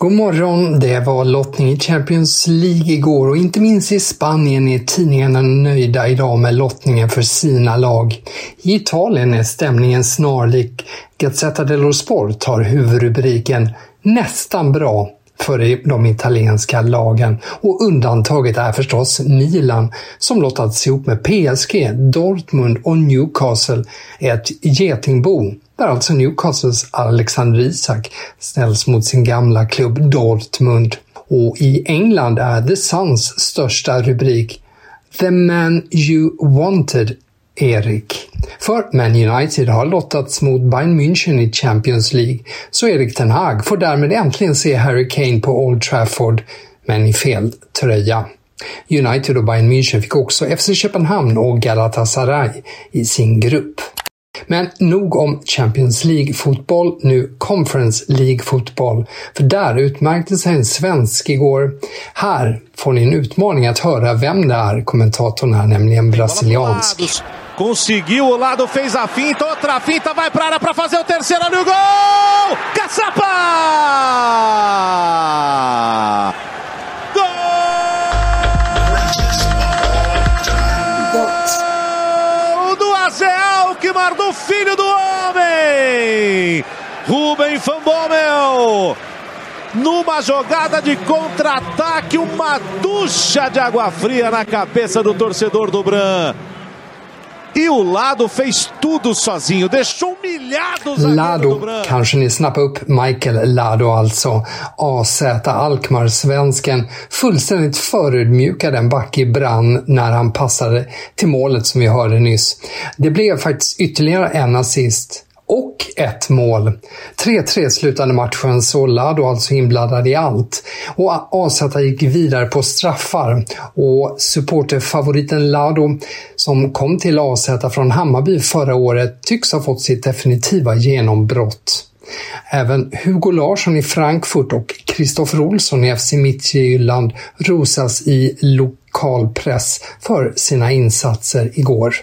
God morgon! Det var lottning i Champions League igår och inte minst i Spanien är tidningarna nöjda idag med lottningen för sina lag. I Italien är stämningen snarlik. Gazzetta dello Sport har huvudrubriken “Nästan bra” för de italienska lagen och undantaget är förstås Milan som lottats ihop med PSG, Dortmund och Newcastle ett getingbo där alltså Newcastles Alexander Isak ställs mot sin gamla klubb Dortmund. Och i England är The Suns största rubrik “The man you wanted” Erik. För Man United har lottats mot Bayern München i Champions League, så Erik Ten Hag får därmed äntligen se Harry Kane på Old Trafford, men i fel tröja. United och Bayern München fick också FC Köpenhamn och Galatasaray i sin grupp. Men nog om Champions League-fotboll, nu Conference League-fotboll. För där utmärkte sig en svensk igår. Här får ni en utmaning att höra vem det är. Kommentatorn är nämligen brasiliansk. Conseguiu o lado, fez a finta, outra finta, vai para área para fazer o terceiro no gol! Caçapa! Gol do Azeal, que do filho do homem! Rubem Van Bommel! Numa jogada de contra-ataque, uma ducha de água fria na cabeça do torcedor do Bran. E o Lado fez tudo sozinho, deixou humilhado o Lado, kanske ni snappar upp Michael Lado alltså. AZ Alkmaar-svensken fullständigt förödmjukade en back i brann när han passade till målet som vi hörde nyss. Det blev faktiskt ytterligare en assist och ett mål. 3-3 slutade matchen så Lado alltså inblandad i allt. Och AZ gick vidare på straffar och supporterfavoriten Lado som kom till AZ från Hammarby förra året tycks ha fått sitt definitiva genombrott. Även Hugo Larsson i Frankfurt och Kristoffer Olsson i FC Midtjylland rosas i lokalpress för sina insatser igår.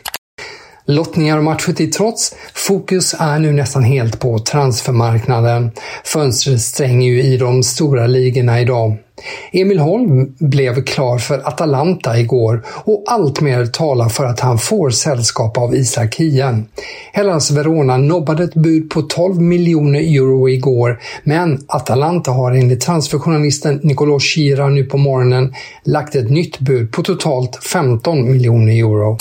Lottningar och matcher till trots, fokus är nu nästan helt på transfermarknaden. Fönstret stänger ju i de stora ligorna idag. Emil Holm blev klar för Atalanta igår och allt mer talar för att han får sällskap av Isak Hien. Hellas Verona nobbade ett bud på 12 miljoner euro igår, men Atalanta har enligt transferjournalisten Nicolò Schira nu på morgonen lagt ett nytt bud på totalt 15 miljoner euro.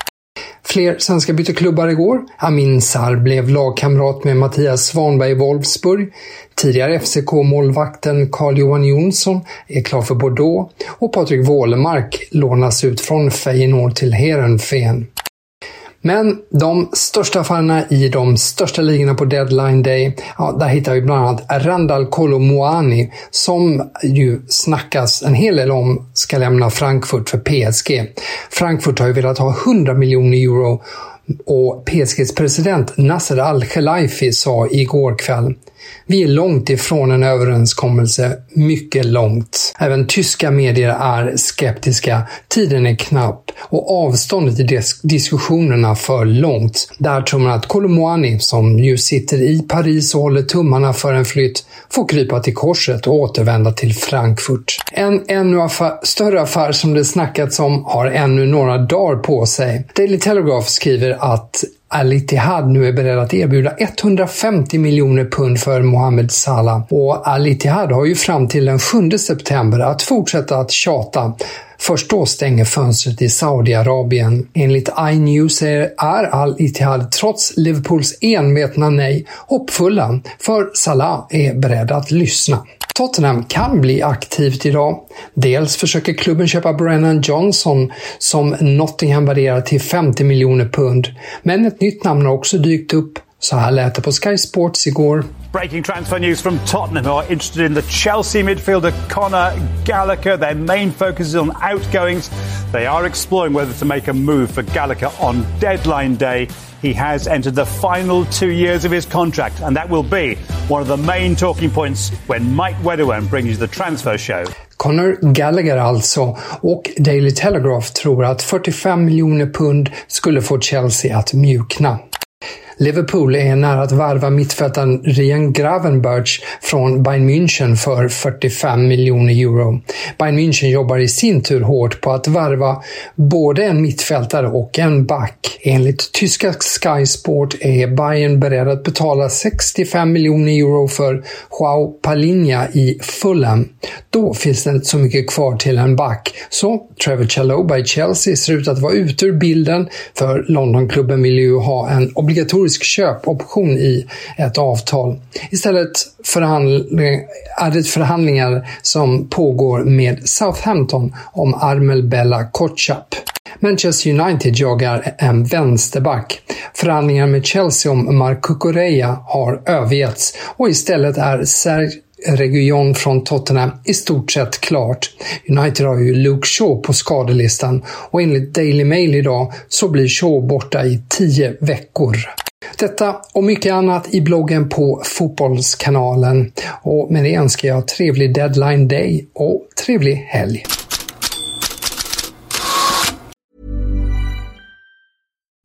Fler svenska bytte klubbar igår. Amin Sarr blev lagkamrat med Mattias Svanberg i Wolfsburg. Tidigare FCK-målvakten Carl-Johan Jonsson är klar för Bordeaux och Patrik Wålemark lånas ut från Feyenoord till Heerenveen. Men de största affärerna i de största ligorna på deadline day, ja, där hittar vi bland annat Randall Kolomoani som ju snackas en hel del om ska lämna Frankfurt för PSG. Frankfurt har ju velat ha 100 miljoner euro och PSGs president Nasser Al-Khelaifi sa igår kväll vi är långt ifrån en överenskommelse, mycket långt. Även tyska medier är skeptiska, tiden är knapp och avståndet i diskussionerna för långt. Där tror man att Kolomoani, som ju sitter i Paris och håller tummarna för en flytt, får krypa till korset och återvända till Frankfurt. En ännu affär, större affär som det snackats om har ännu några dagar på sig. Daily Telegraph skriver att Al-Ittihad nu är beredd att erbjuda 150 miljoner pund för Mohamed Salah. Och Al-Ittihad har ju fram till den 7 september att fortsätta att tjata Först då stänger fönstret i Saudiarabien. Enligt iNews är Al-Ittihad trots Liverpools envetna nej hoppfulla, för Salah är beredd att lyssna. Tottenham kan bli aktivt idag. Dels försöker klubben köpa Brennan Johnson som Nottingham värderar till 50 miljoner pund. Men ett nytt namn har också dykt upp. Så här lät det på Sky Sports igår. Breaking transfer news from Tottenham, who are interested in the Chelsea midfielder Conor Gallagher. Their main focus is on outgoings. They are exploring whether to make a move for Gallagher on deadline day. He has entered the final two years of his contract, and that will be one of the main talking points when Mike Wedderburn brings you the transfer show. Conor Gallagher alltså, och Daily Telegraph tror att 45 miljoner pund skulle få Chelsea att mjukna. Liverpool är nära att varva mittfältaren Rian Gravenberch från Bayern München för 45 miljoner euro. Bayern München jobbar i sin tur hårt på att varva både en mittfältare och en back. Enligt tyska Sky Sport är Bayern beredd att betala 65 miljoner euro för Joao Palinha i Fulham. Då finns det inte så mycket kvar till en back, så Trevor Chalobah i Chelsea ser ut att vara ute ur bilden, för Londonklubben vill ju ha en obligatorisk obligatorisk köpoption i ett avtal. Istället är det förhandlingar som pågår med Southampton om Armel Bella Kotschap. Manchester United jagar en vänsterback. Förhandlingar med Chelsea om Marco Correa har övergetts och istället är Serge Region från Tottenham i stort sett klart. United har ju Luke Shaw på skadelistan och enligt Daily Mail idag så blir Shaw borta i tio veckor. Detta och mycket annat i bloggen på Fotbollskanalen. Och med det önskar jag trevlig deadline day och trevlig helg.